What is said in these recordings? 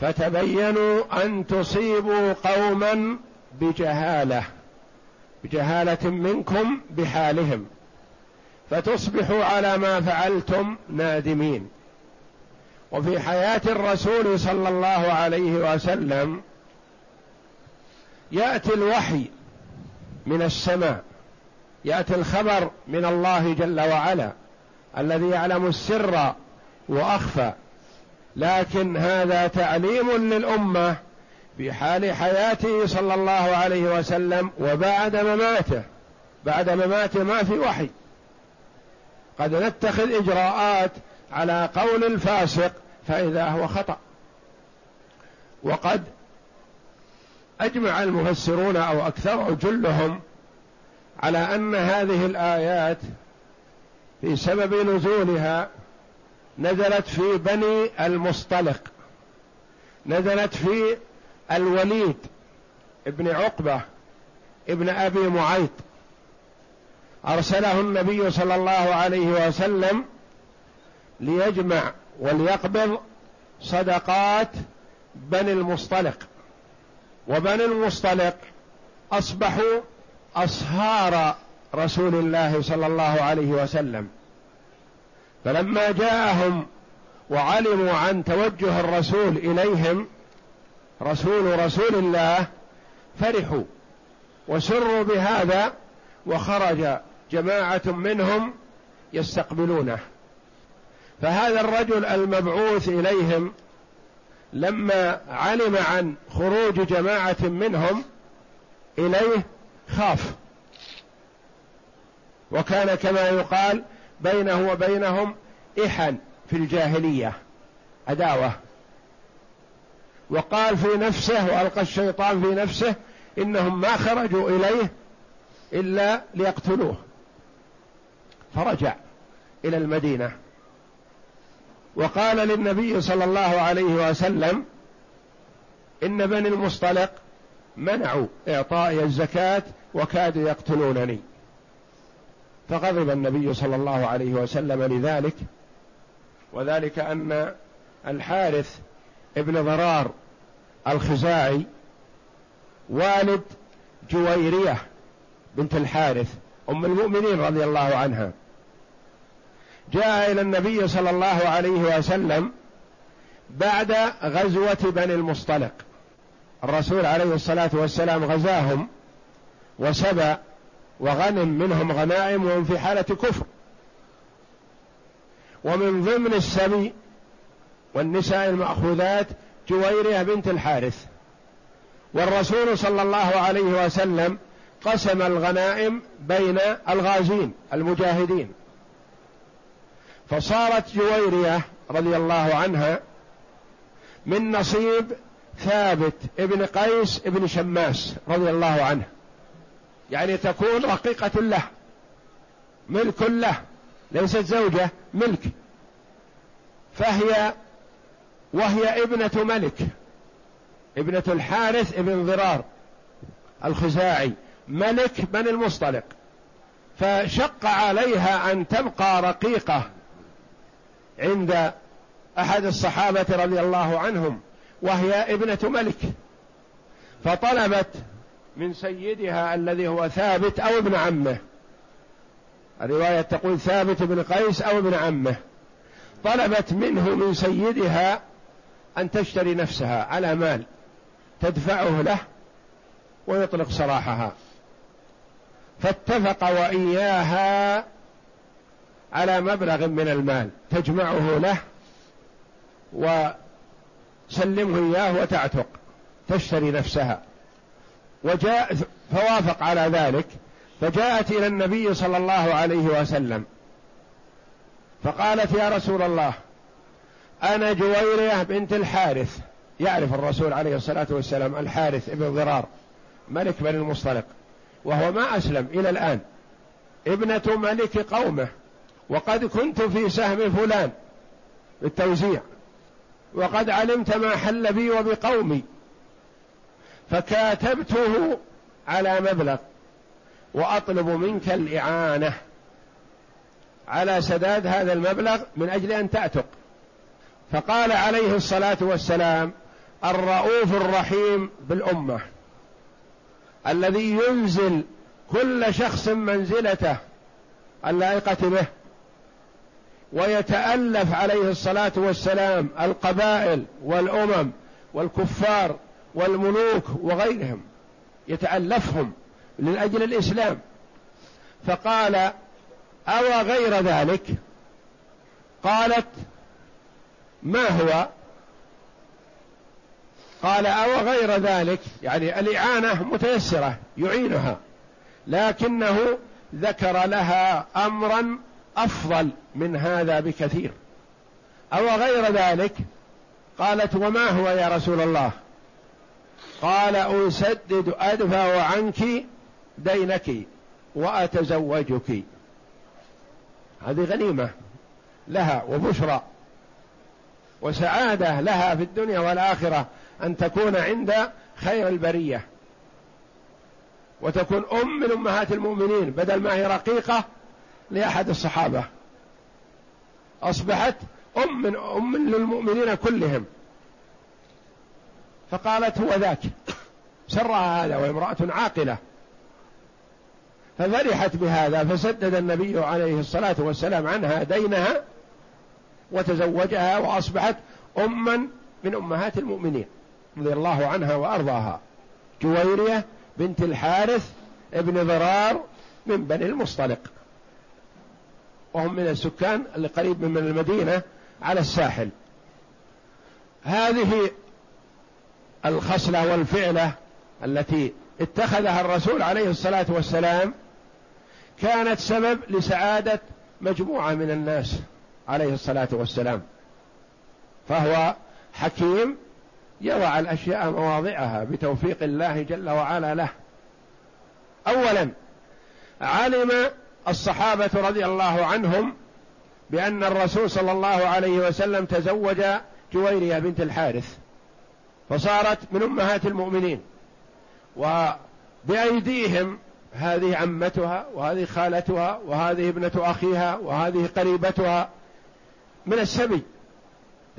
فتبينوا أن تصيبوا قوما بجهالة بجهالة منكم بحالهم فتصبحوا على ما فعلتم نادمين. وفي حياة الرسول صلى الله عليه وسلم يأتي الوحي من السماء يأتي الخبر من الله جل وعلا الذي يعلم السر وأخفى. لكن هذا تعليم للأمة في حال حياته صلى الله عليه وسلم وبعد مماته. بعد مماته ما في وحي. قد نتخذ إجراءات على قول الفاسق فإذا هو خطأ. وقد أجمع المفسرون أو أكثر جلهم على أن هذه الآيات في سبب نزولها نزلت في بني المصطلق. نزلت في الوليد ابن عقبة ابن أبي معيط. أرسله النبي صلى الله عليه وسلم ليجمع وليقبض صدقات بني المصطلق. وبني المصطلق أصبحوا أصهار رسول الله صلى الله عليه وسلم. فلما جاءهم وعلموا عن توجه الرسول إليهم رسول رسول الله فرحوا وسروا بهذا وخرج جماعة منهم يستقبلونه. فهذا الرجل المبعوث إليهم لما علم عن خروج جماعة منهم إليه خاف. وكان كما يقال بينه وبينهم إحن في الجاهلية عداوة. وقال في نفسه وألقى الشيطان في نفسه إنهم ما خرجوا إليه إلا ليقتلوه. فرجع إلى المدينة. وقال للنبي صلى الله عليه وسلم إن بني المصطلق منعوا إعطائي الزكاة وكادوا يقتلونني. فغضب النبي صلى الله عليه وسلم لذلك وذلك أن الحارث ابن ضرار الخزاعي والد جويرية بنت الحارث أم المؤمنين رضي الله عنها. جاء إلى النبي صلى الله عليه وسلم بعد غزوة بني المصطلق. الرسول عليه الصلاة والسلام غزاهم وسبى وغنم منهم غنائم وهم في حالة كفر. ومن ضمن السبي والنساء المأخوذات جويرية بنت الحارث. والرسول صلى الله عليه وسلم قسم الغنائم بين الغازين المجاهدين. فصارت جويرية رضي الله عنها من نصيب ثابت ابن قيس ابن شماس رضي الله عنه. يعني تكون رقيقة له ملك له ليست زوجة ملك. فهي وهي ابنة ملك ابنة الحارث ابن ضرار الخزاعي ملك بني المصطلق. فشق عليها أن تبقى رقيقة عند أحد الصحابة رضي الله عنهم وهي ابنة ملك. فطلبت من سيدها الذي هو ثابت أو ابن عمه. الرواية تقول ثابت بن قيس أو ابن عمه. طلبت منه من سيدها أن تشتري نفسها على مال تدفعه له ويطلق سراحها فاتفق وإياها على مبلغ من المال تجمعه له وسلمه إياه وتعتق تشتري نفسها. وجاء فوافق على ذلك فجاءت إلى النبي صلى الله عليه وسلم فقالت يا رسول الله أنا جويرية بنت الحارث. يعرف الرسول عليه الصلاة والسلام الحارث ابن ضرار ملك بني المصطلق وهو ما أسلم إلى الآن. ابنة ملك قومه وقد كنت في سهم فلان بالتوزيع وقد علمت ما حل بي وبقومي. فكاتبته على مبلغ وأطلب منك الإعانة. على سداد هذا المبلغ من أجل أن تعتق فقال عليه الصلاة والسلام الرؤوف الرحيم بالأمة الذي ينزل كل شخص منزلته اللائقة به ويتألف عليه الصلاة والسلام القبائل والأمم والكفار والملوك وغيرهم يتألفهم من الإسلام. فقال أو غير ذلك؟ قالت ما هو؟ قال أو غير ذلك؟ يعني الإعانة متيسرة يعينها. لكنه ذكر لها امرا أفضل من هذا بكثير. أو غير ذلك؟ قالت وما هو يا رسول الله؟ قال أسدد أدفع عنك دينك وأتزوجك. هذه غنيمة لها وبشرى وسعادة لها في الدنيا والآخرة أن تكون عند خير البرية وتكون أم من أمهات المؤمنين بدل ما هي رقيقة لأحد الصحابة. أصبحت أم من أم للمؤمنين كلهم. فقالت هو ذاك. سرها هذا وامرأة عاقلة. ففرحت بهذا فسدد النبي عليه الصلاة والسلام عنها دينها وتزوجها وأصبحت أما من أمهات المؤمنين رضي الله عنها وأرضاها. جويرية بنت الحارث ابن ضرار من بني المصطلق. وهم من السكان اللي قريب من المدينة على الساحل. هذه الخصله والفعلة التي اتخذها الرسول عليه الصلاة والسلام كانت سبب لسعادة مجموعة من الناس عليه الصلاة والسلام. فهو حكيم يضع الأشياء مواضعها بتوفيق الله جل وعلا له. اولا علم الصحابة رضي الله عنهم بأن الرسول صلى الله عليه وسلم تزوج جويرية بنت الحارث. فصارت من أمهات المؤمنين. وبأيديهم هذه عمتها وهذه خالتها وهذه ابنة أخيها وهذه قريبتها من السبي.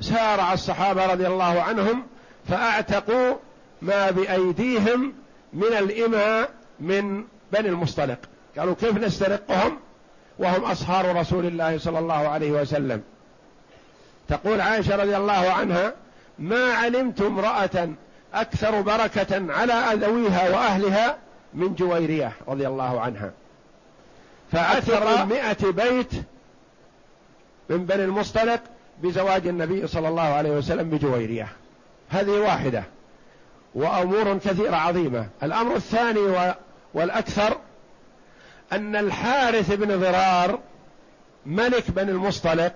سارع الصحابة رضي الله عنهم فأعتقوا ما بأيديهم من الإماء من بني المصطلق. قالوا كيف نسترقهم؟ وهم أصهار رسول الله صلى الله عليه وسلم. تقول عائشة رضي الله عنها ما علمت امرأة أكثر بركة على أذويها وأهلها من جويرية رضي الله عنها. فأكثر مئة بيت من بني المصطلق بزواج النبي صلى الله عليه وسلم بجويرية. هذه واحدة وأمور كثيرة عظيمة. الأمر الثاني والأكثر أن الحارث بن ضرار ملك بني المصطلق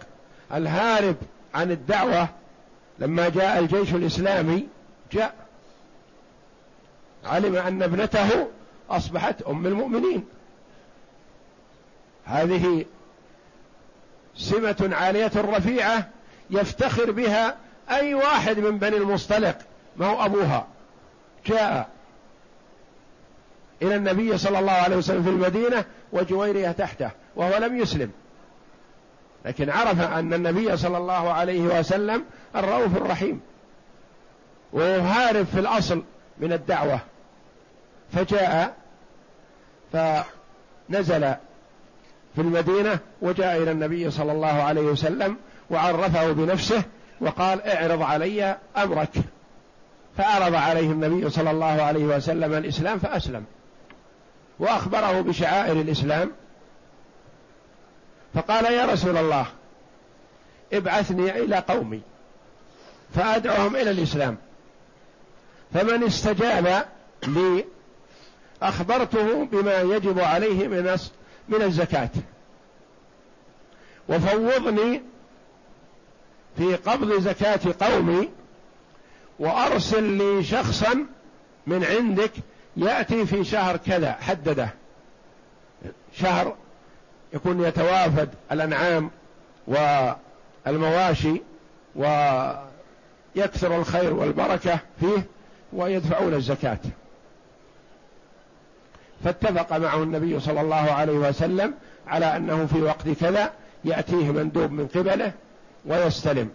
الهارب عن الدعوة لما جاء الجيش الإسلامي جاء علم أن ابنته أصبحت أم المؤمنين. هذه سمة عالية رفيعة يفتخر بها أي واحد من بني المصطلق ما هو أبوها. جاء إلى النبي صلى الله عليه وسلم في المدينة وجويرية تحته وهو لم يسلم. لكن عرف أن النبي صلى الله عليه وسلم الرؤوف الرحيم. وهارب في الأصل من الدعوة. فجاء فنزل في المدينة وجاء إلى النبي صلى الله عليه وسلم وعرفه بنفسه وقال اعرض علي أمرك. فعرض عليه النبي صلى الله عليه وسلم الإسلام فأسلم. وأخبره بشعائر الإسلام فقال يا رسول الله ابعثني إلى قومي فأدعوهم إلى الإسلام. فمن استجاب لي أخبرته بما يجب عليه من من الزكاة. وفوضني في قبض زكاة قومي وأرسل لي شخصا من عندك يأتي في شهر كذا حدده. شهر يكون يتوافد الأنعام والمواشي ويكثر الخير والبركة فيه ويدفعون الزكاة. فاتفق معه النبي صلى الله عليه وسلم على أنه في وقت كذا يأتيه مندوب من قبله ويستلم.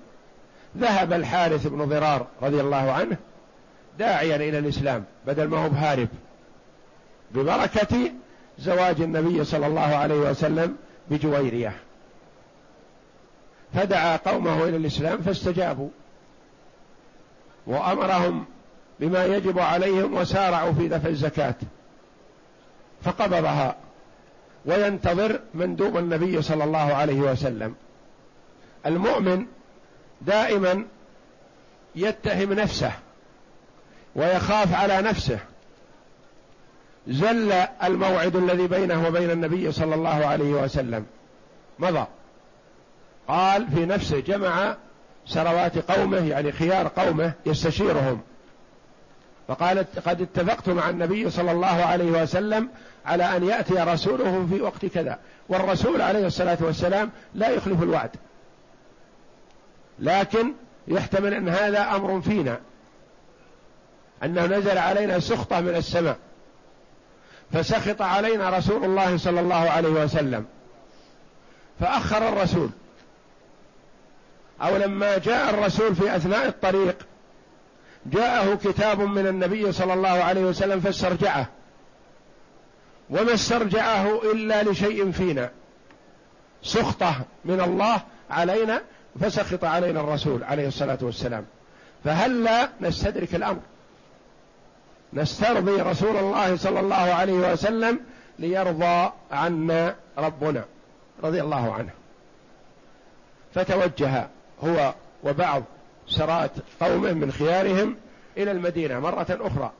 ذهب الحارث بن ضرار رضي الله عنه داعيا إلى الإسلام بدل ما هو بهارب. ببركة زواج النبي صلى الله عليه وسلم بجويرية. فدعا قومه إلى الإسلام فاستجابوا. وأمرهم بما يجب عليهم وسارعوا في دفع الزكاة. فقبضها وينتظر مندوب النبي صلى الله عليه وسلم. المؤمن دائما يتهم نفسه ويخاف على نفسه. زل الموعد الذي بينه وبين النبي صلى الله عليه وسلم. مضى. قال في نفسه جمع سروات قومه يعني خيار قومه يستشيرهم. فقال قد اتفقت مع النبي صلى الله عليه وسلم على أن يأتي رسوله في وقت كذا. والرسول عليه الصلاة والسلام لا يخلف الوعد. لكن يحتمل أن هذا أمر فينا. أنه نزل علينا سخطة من السماء. فسخط علينا رسول الله صلى الله عليه وسلم. فأخر الرسول. أو لما جاء الرسول في أثناء الطريق جاءه كتاب من النبي صلى الله عليه وسلم فاسترجعه. وما استرجعه إلا لشيء فينا. سخطة من الله علينا فسخط علينا الرسول عليه الصلاة والسلام. فهل لا نستدرك الأمر؟ نسترضي رسول الله صلى الله عليه وسلم ليرضى عنا ربنا رضي الله عنه. فتوجه هو وبعض سرات قومه من خيارهم إلى المدينة مرة أخرى.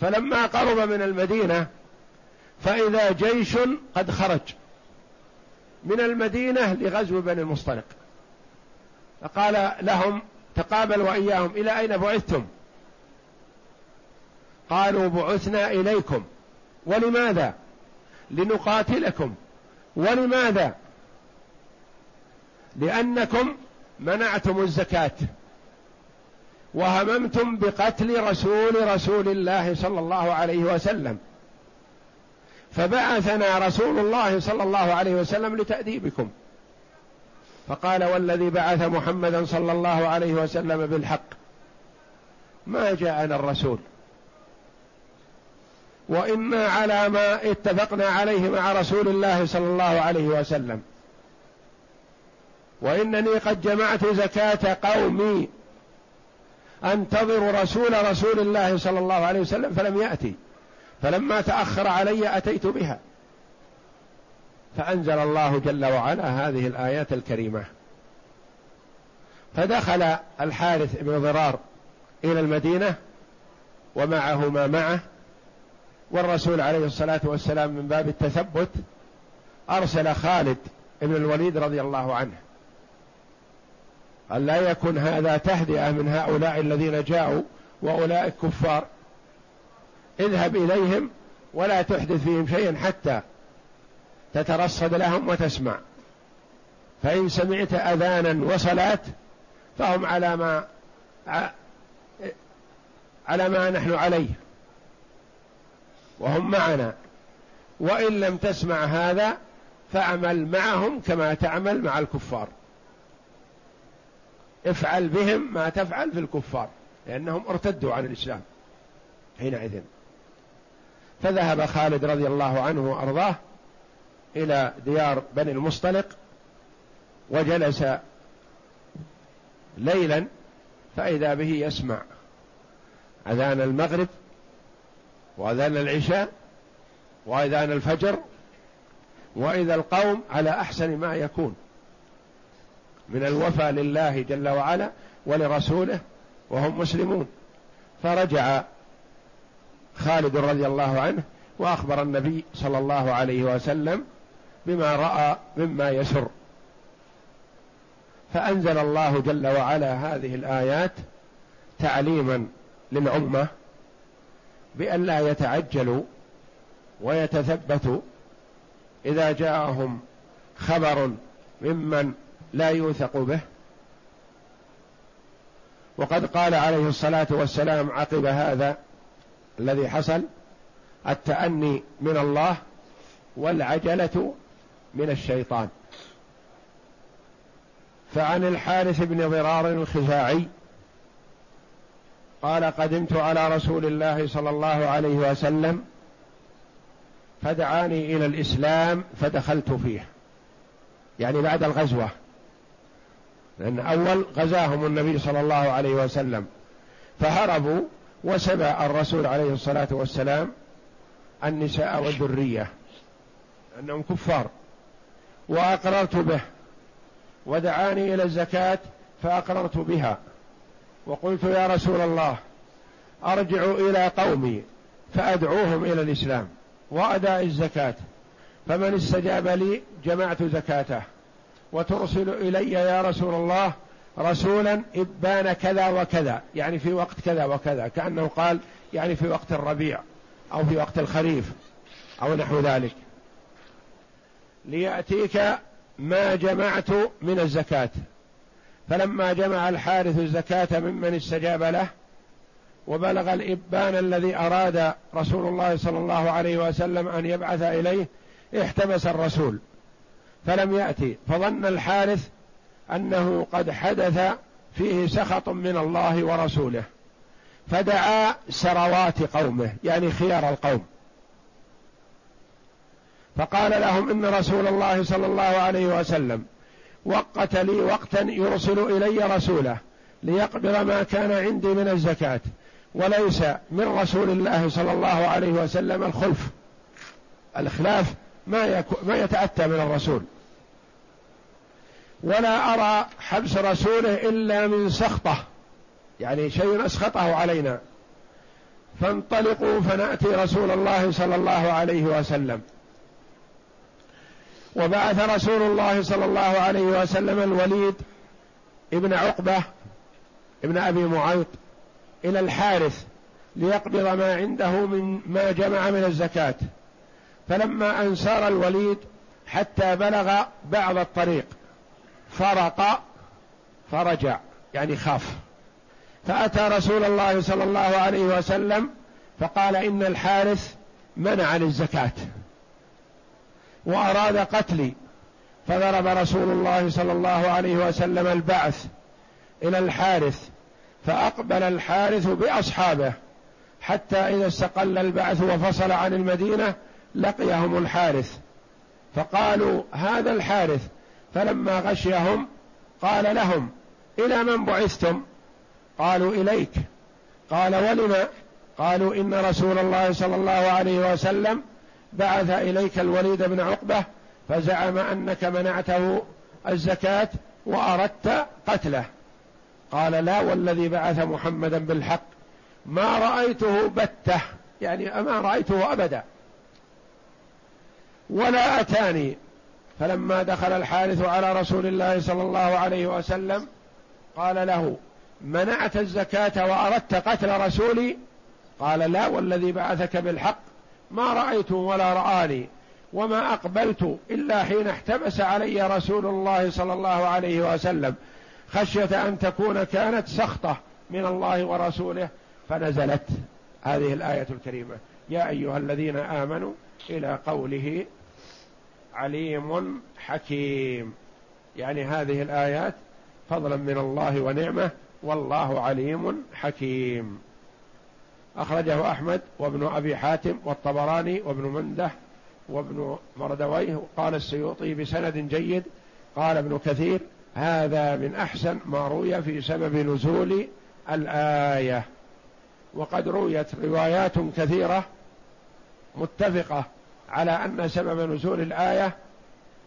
فلما قرب من المدينة فإذا جيش قد خرج من المدينة لغزو بني المصطلق. فقال لهم تقابل وإياهم إلى أين بعثتم؟ قالوا بعثنا إليكم. ولماذا؟ لنقاتلكم. ولماذا؟ لأنكم منعتم الزكاة. وهممتم بقتل رسول رسول الله صلى الله عليه وسلم. فبعثنا رسول الله صلى الله عليه وسلم لتأديبكم. فقال والذي بعث محمدا صلى الله عليه وسلم بالحق ما جاءنا الرسول. وإنا على ما اتفقنا عليه مع رسول الله صلى الله عليه وسلم. وإنني قد جمعت زكاة قومي انتظر رسول رسول الله صلى الله عليه وسلم فلم يأتي. فلما تأخر علي أتيت بها. فأنزل الله جل وعلا هذه الآيات الكريمة. فدخل الحارث بن ضرار إلى المدينة ومعه ما معه والرسول عليه الصلاة والسلام من باب التثبت أرسل خالد بن الوليد رضي الله عنه. قال لا يكن هذا تهدئة من هؤلاء الذين جاءوا وأولئك كفار. اذهب إليهم ولا تحدث فيهم شيئا حتى تترصد لهم وتسمع. فإن سمعت اذانا وصلاة فهم على ما على ما نحن عليه. وهم معنا. وإن لم تسمع هذا فأعمل معهم كما تعمل مع الكفار. افعل بهم ما تفعل في الكفار لأنهم ارتدوا عن الإسلام حينئذ. فذهب خالد رضي الله عنه وأرضاه إلى ديار بني المصطلق وجلس ليلا فإذا به يسمع أذان المغرب وأذان العشاء وأذان الفجر وإذا القوم على أحسن ما يكون. من الوفاء لله جل وعلا ولرسوله وهم مسلمون. فرجع خالد رضي الله عنه وأخبر النبي صلى الله عليه وسلم بما رأى مما يسر. فأنزل الله جل وعلا هذه الآيات تعليما للأمة بأن لا يتعجلوا ويتثبتوا إذا جاءهم خبر ممن لا يوثق به. وقد قال عليه الصلاة والسلام عقب هذا الذي حصل التأني من الله والعجلة من الشيطان. فعن الحارث بن ضرار الخزاعي قال قدمت على رسول الله صلى الله عليه وسلم فدعاني إلى الإسلام فدخلت فيه. يعني بعد الغزوة. لأن أول غزاهم النبي صلى الله عليه وسلم. فهربوا وسبى الرسول عليه الصلاة والسلام النساء والذرية. انهم كفار. وأقررت به. ودعاني إلى الزكاة فأقررت بها. وقلت يا رسول الله أرجع إلى قومي فأدعوهم إلى الإسلام وأداء الزكاة. فمن استجاب لي جمعت زكاته. وترسل إلي يا رسول الله رسولا إبان كذا وكذا يعني في وقت كذا وكذا كأنه قال يعني في وقت الربيع أو في وقت الخريف أو نحو ذلك. ليأتيك ما جمعت من الزكاة. فلما جمع الحارث الزكاة ممن استجاب له وبلغ الإبان الذي أراد رسول الله صلى الله عليه وسلم أن يبعث إليه احتبس الرسول. فلم يأتي. فظن الحارث أنه قد حدث فيه سخط من الله ورسوله. فدعا سروات قومه يعني خيار القوم. فقال لهم إن رسول الله صلى الله عليه وسلم وقت لي وقتا يرسل إلي رسوله ليقبض ما كان عندي من الزكاة وليس من رسول الله صلى الله عليه وسلم الخلف. الخلاف ما يكو ما يتأتى من الرسول. ولا أرى حبس رسوله إلا من سخطة يعني شيء أسخطه علينا. فانطلقوا فنأتي رسول الله صلى الله عليه وسلم. وبعث رسول الله صلى الله عليه وسلم الوليد ابن عقبة ابن أبي معيط إلى الحارث ليقبض ما عنده من ما جمع من الزكاة. فلما أن سار الوليد حتى بلغ بعض الطريق فرق فرجع يعني خاف. فأتى رسول الله صلى الله عليه وسلم فقال إن الحارث منع الزكاة وأراد قتلي. فضرب رسول الله صلى الله عليه وسلم البعث إلى الحارث فأقبل الحارث بأصحابه حتى إذا استقل البعث وفصل عن المدينة لقيهم الحارث. فقالوا هذا الحارث فلما غشيهم قال لهم إلى من بعثتم؟ قالوا إليك. قال ولم؟ قالوا إن رسول الله صلى الله عليه وسلم بعث إليك الوليد بن عقبة فزعم أنك منعته الزكاة وأردت قتله. قال لا والذي بعث محمدا بالحق ما رأيته بتة يعني ما رأيته أبدا. ولا أتاني. فلما دخل الحارث على رسول الله صلى الله عليه وسلم قال له منعت الزكاة وأردت قتل رسولي؟ قال لا والذي بعثك بالحق ما رأيته ولا رآني وما أقبلت إلا حين احتبس علي رسول الله صلى الله عليه وسلم خشية أن تكون كانت سخطة من الله ورسوله فنزلت هذه الآية الكريمة. يا أيها الذين آمنوا إلى قوله عليم حكيم. يعني هذه الآيات فضلا من الله ونعمة والله عليم حكيم. أخرجه أحمد وابن أبي حاتم والطبراني وابن مندة وابن مردويه قال السيوطي بسند جيد قال ابن كثير هذا من أحسن ما روي في سبب نزول الآية. وقد رويت روايات كثيرة متفقة على أن سبب نزول الآية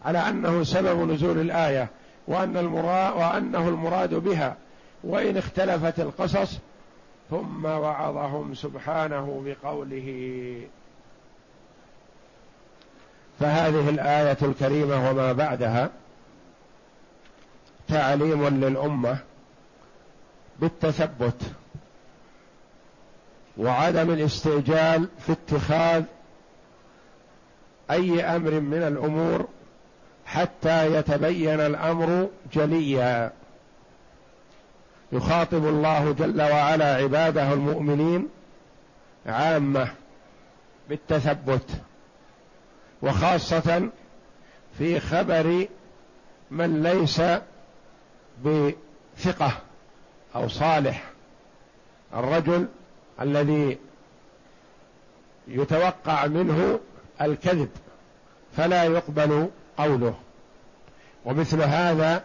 على أنه سبب نزول الآية وأن المراد وأنه المراد بها. وإن اختلفت القصص ثم وعظهم سبحانه بقوله. فهذه الآية الكريمة وما بعدها تعليم للأمة بالتثبت وعدم الاستعجال في اتخاذ أي أمر من الأمور حتى يتبين الأمر جليا. يخاطب الله جل وعلا عباده المؤمنين عامة بالتثبت وخاصة في خبر من ليس بثقة أو صالح الرجل الذي يتوقع منه الكذب فلا يقبل قوله. ومثل هذا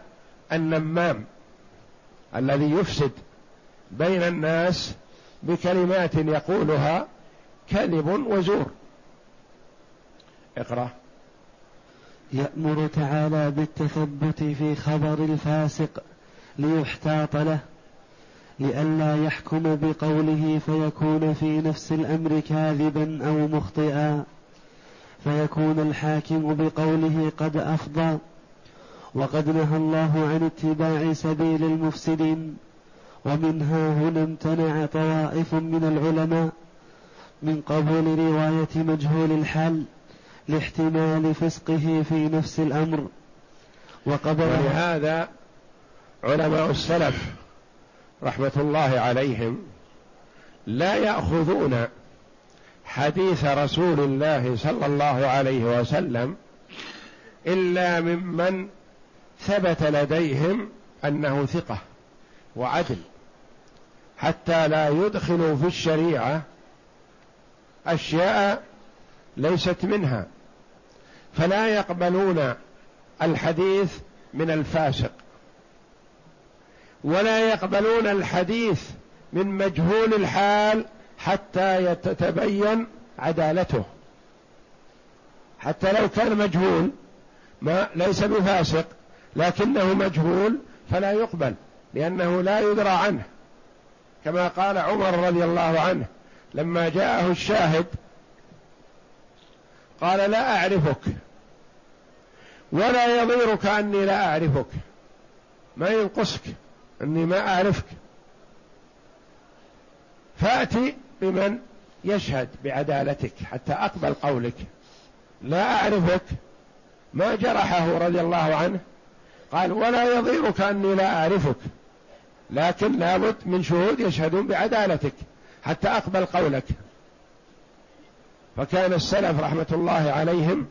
النمام. الذي يفسد بين الناس بكلمات يقولها كذب وزور. اقرأ. يأمر تعالى بالتثبت في خبر الفاسق ليحتاط له لئلا يحكم بقوله فيكون في نفس الأمر كاذبا أو مخطئا فيكون الحاكم بقوله قد أفضى. وقد نهى الله عن اتباع سبيل المفسدين ومنها هنا امتنع طوائف من العلماء من قبول رواية مجهول الحال لاحتمال فسقه في نفس الأمر. وقبل ولهذا علماء السلف رحمة الله عليهم لا يأخذون حديث رسول الله صلى الله عليه وسلم إلا ممن ثبت لديهم أنه ثقة وعدل حتى لا يدخلوا في الشريعة أشياء ليست منها فلا يقبلون الحديث من الفاسق ولا يقبلون الحديث من مجهول الحال حتى تتبين عدالته. حتى لو كان مجهول ما ليس بفاسق لكنه مجهول فلا يقبل لأنه لا يدرى عنه. كما قال عمر رضي الله عنه لما جاءه الشاهد قال لا أعرفك ولا يضيرك أني لا أعرفك ما ينقصك أني ما أعرفك. فأتي بمن يشهد بعدالتك حتى أقبل قولك لا أعرفك ما جرحه رضي الله عنه. قال ولا يضيرك أني لا أعرفك لكن لابد من شهود يشهدون بعدالتك حتى أقبل قولك. فكان السلف رحمة الله عليهم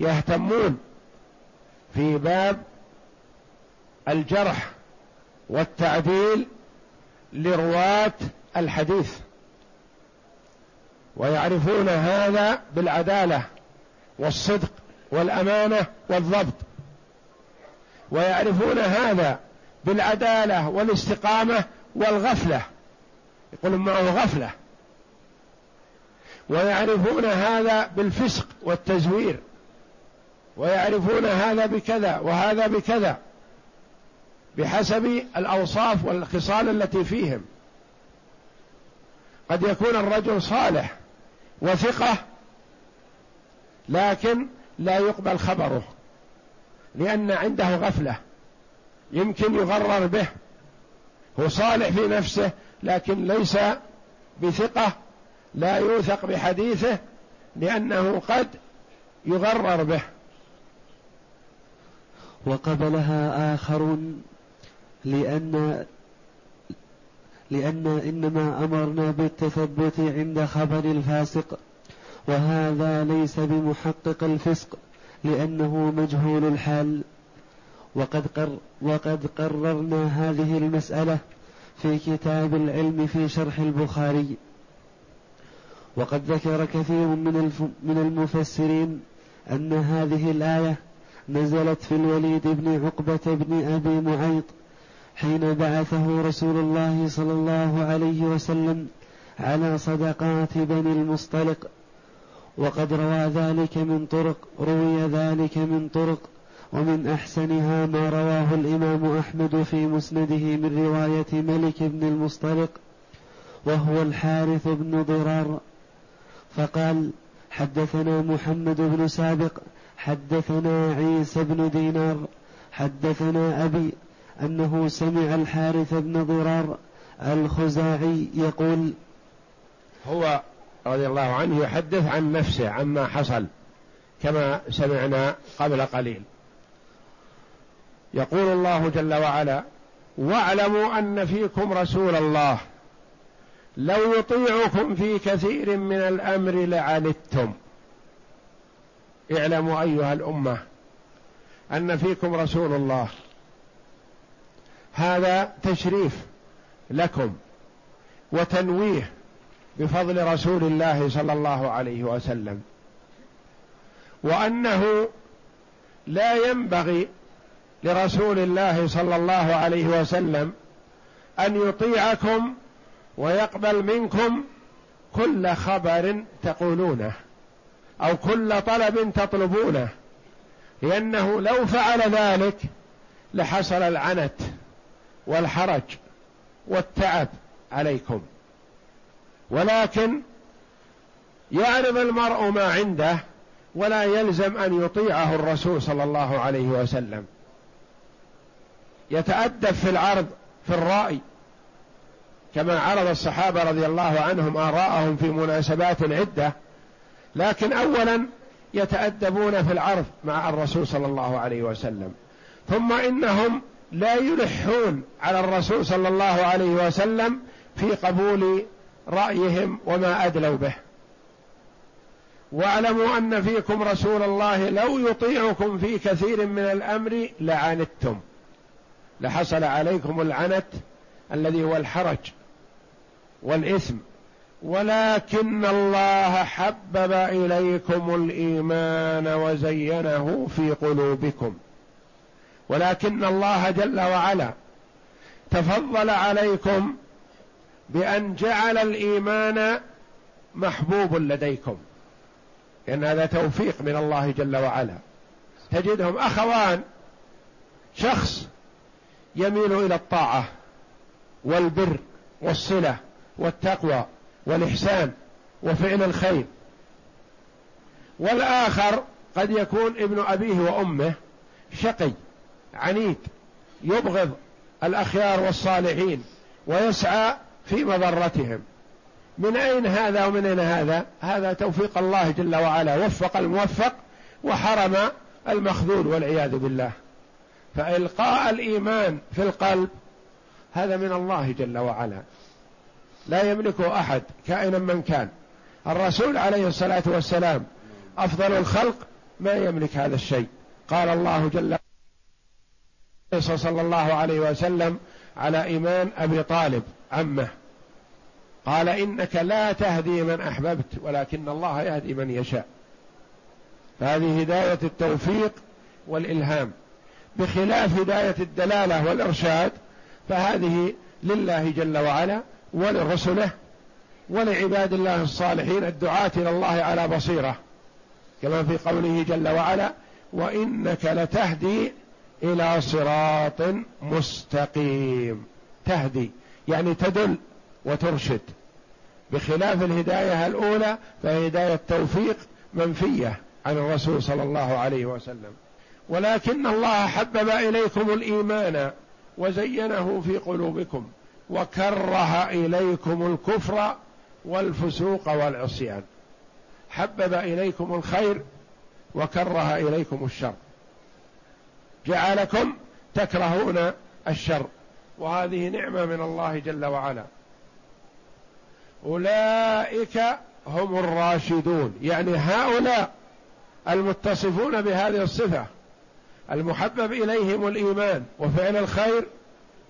يهتمون في باب الجرح والتعديل لرواة الحديث ويعرفون هذا بالعدالة والصدق والأمانة والضبط. ويعرفون هذا بالعدالة والاستقامة والغفلة. يقولون معه غفلة؟ ويعرفون هذا بالفسق والتزوير. ويعرفون هذا بكذا وهذا بكذا بحسب الأوصاف والخصال التي فيهم. قد يكون الرجل صالح وثقة لكن لا يقبل خبره. لأن عنده غفلة. يمكن يغرر به. هو صالح في نفسه لكن ليس بثقة لا يوثق بحديثه لأنه قد يغرر به. وقبلها آخرون لأن لأن إنما أمرنا بالتثبت عند خبر الفاسق وهذا ليس بمحقق الفسق. لأنه مجهول الحال. وقد, قر وقد قررنا هذه المسألة في كتاب العلم في شرح البخاري. وقد ذكر كثير من من المفسرين أن هذه الآية نزلت في الوليد بن عقبة بن أبي معيط حين بعثه رسول الله صلى الله عليه وسلم على صدقات بني المصطلق. وقد روى ذلك من طرق روي ذلك من طرق ومن أحسنها ما رواه الإمام أحمد في مسنده من رواية ملك بن المصطلق وهو الحارث بن ضرار. فقال حدثنا محمد بن سابق حدثنا عيسى بن دينار حدثنا أبي أنه سمع الحارث بن ضرار الخزاعي يقول هو رضي الله عنه يحدث عن نفسه عما حصل كما سمعنا قبل قليل. يقول الله جل وعلا واعلموا أن فيكم رسول الله لو يطيعكم في كثير من الأمر لعنتم. اعلموا أيها الأمة أن فيكم رسول الله. هذا تشريف لكم وتنويه بفضل رسول الله صلى الله عليه وسلم. وأنه لا ينبغي لرسول الله صلى الله عليه وسلم أن يطيعكم ويقبل منكم كل خبر تقولونه أو كل طلب تطلبونه لأنه لو فعل ذلك لحصل العنت والحرج والتعب عليكم. ولكن يعرض المرء ما عنده ولا يلزم أن يطيعه الرسول صلى الله عليه وسلم. يتأدب في العرض في الرأي كما عرض الصحابة رضي الله عنهم آراءهم في مناسبات عدة لكن اولا يتأدبون في العرض مع الرسول صلى الله عليه وسلم. ثم إنهم لا يلحون على الرسول صلى الله عليه وسلم في قبول رأيهم وما أدلوا به. واعلموا أن فيكم رسول الله لو يطيعكم في كثير من الأمر لعنتم. لحصل عليكم العنت الذي هو الحرج والإثم. ولكن الله حبب إليكم الإيمان وزينه في قلوبكم. ولكن الله جل وعلا تفضل عليكم بأن جعل الإيمان محبوب لديكم. لأن هذا توفيق من الله جل وعلا. تجدهم أخوان شخص يميل إلى الطاعة والبر والصلة والتقوى والإحسان وفعل الخير. والآخر قد يكون ابن أبيه وأمه شقي عنيد يبغض الأخيار والصالحين ويسعى في مضرتهم. من أين هذا ومن أين هذا؟ هذا توفيق الله جل وعلا. وفق الموفق وحرم المخذول والعياذ بالله. فإلقاء الإيمان في القلب هذا من الله جل وعلا. لا يملكه أحد كائنا من كان. الرسول عليه الصلاة والسلام أفضل الخلق ما يملك هذا الشيء. قال الله جل صلى الله عليه وسلم على إيمان أبي طالب. عمه. قال إنك لا تهدي من أحببت ولكن الله يهدي من يشاء. فهذه هداية التوفيق والإلهام. بخلاف هداية الدلالة والإرشاد فهذه لله جل وعلا ولرسله ولعباد الله الصالحين الدعاة إلى الله على بصيرة. كما في قوله جل وعلا وإنك لتهدي إلى صراط مستقيم. تهدي. يعني تدل وترشد. بخلاف الهداية الأولى فهداية توفيق منفية عن الرسول صلى الله عليه وسلم. ولكن الله حبب إليكم الإيمان وزينه في قلوبكم وكره إليكم الكفر والفسوق والعصيان. حبب إليكم الخير وكره إليكم الشر. جعلكم تكرهون الشر. وهذه نعمة من الله جل وعلا. أولئك هم الراشدون. يعني هؤلاء المتصفون بهذه الصفة. المحبب إليهم الإيمان وفعل الخير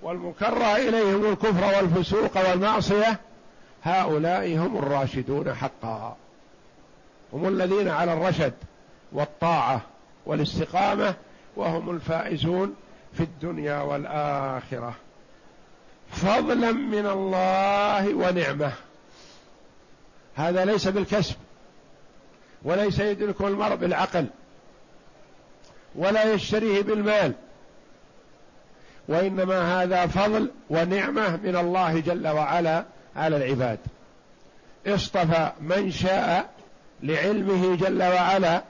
والمكره إليهم الكفر والفسوق والمعصية. هؤلاء هم الراشدون حقا. هم الذين على الرشد والطاعة والاستقامة وهم الفائزون في الدنيا والآخرة. فضلا من الله ونعمة. هذا ليس بالكسب وليس يدرك المرء بالعقل ولا يشتريه بالمال وإنما هذا فضل ونعمة من الله جل وعلا على العباد. اصطفى من شاء لعلمه جل وعلا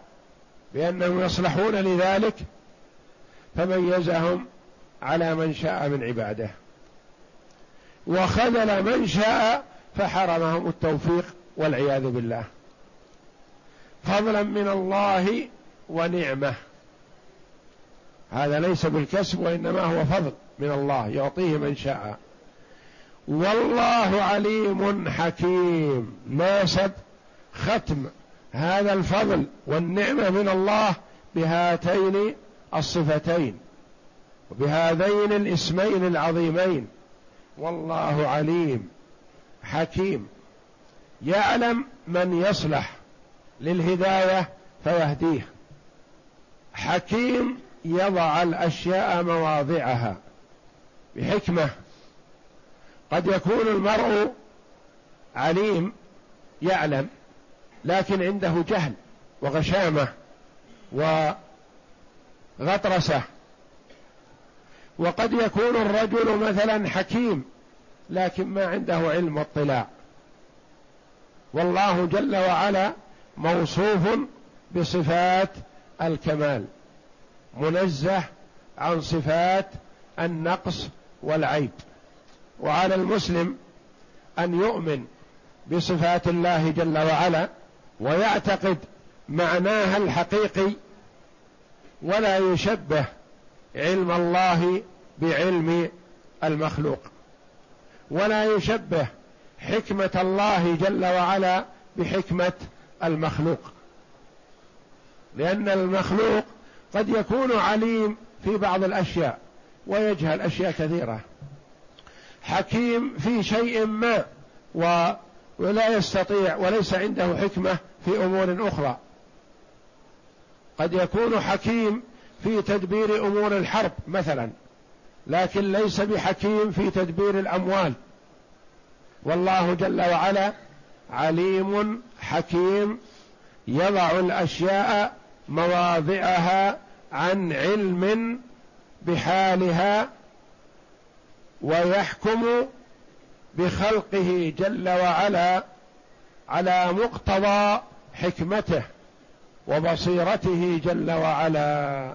بأنهم يصلحون لذلك فميزهم على من شاء من عباده. وخذل من شاء فحرمهم التوفيق والعياذ بالله. فضلا من الله ونعمة. هذا ليس بالكسب وإنما هو فضل من الله يعطيه من شاء. والله عليم حكيم. ناسب ختم هذا الفضل والنعمة من الله بهاتين الصفتين بهذين الاسمين العظيمين. والله عليم حكيم. يعلم من يصلح للهداية فيهديه. حكيم يضع الأشياء مواضعها بحكمة. قد يكون المرء عليم يعلم لكن عنده جهل وغشامة وغطرسة. وقد يكون الرجل مثلا حكيم لكن ما عنده علم واطلاع والله جل وعلا موصوف بصفات الكمال منزه عن صفات النقص والعيب. وعلى المسلم أن يؤمن بصفات الله جل وعلا ويعتقد معناها الحقيقي ولا يشبه علم الله بعلم المخلوق. ولا يشبه حكمة الله جل وعلا بحكمة المخلوق. لأن المخلوق قد يكون عليم في بعض الأشياء ويجهل أشياء كثيرة. حكيم في شيء ما ولا يستطيع وليس عنده حكمة في أمور أخرى. قد يكون حكيم في تدبير أمور الحرب مثلا لكن ليس بحكيم في تدبير الأموال. والله جل وعلا عليم حكيم يضع الأشياء مواضعها عن علم بحالها ويحكم بخلقه جل وعلا على مقتضى حكمته وبصيرته جل وعلا.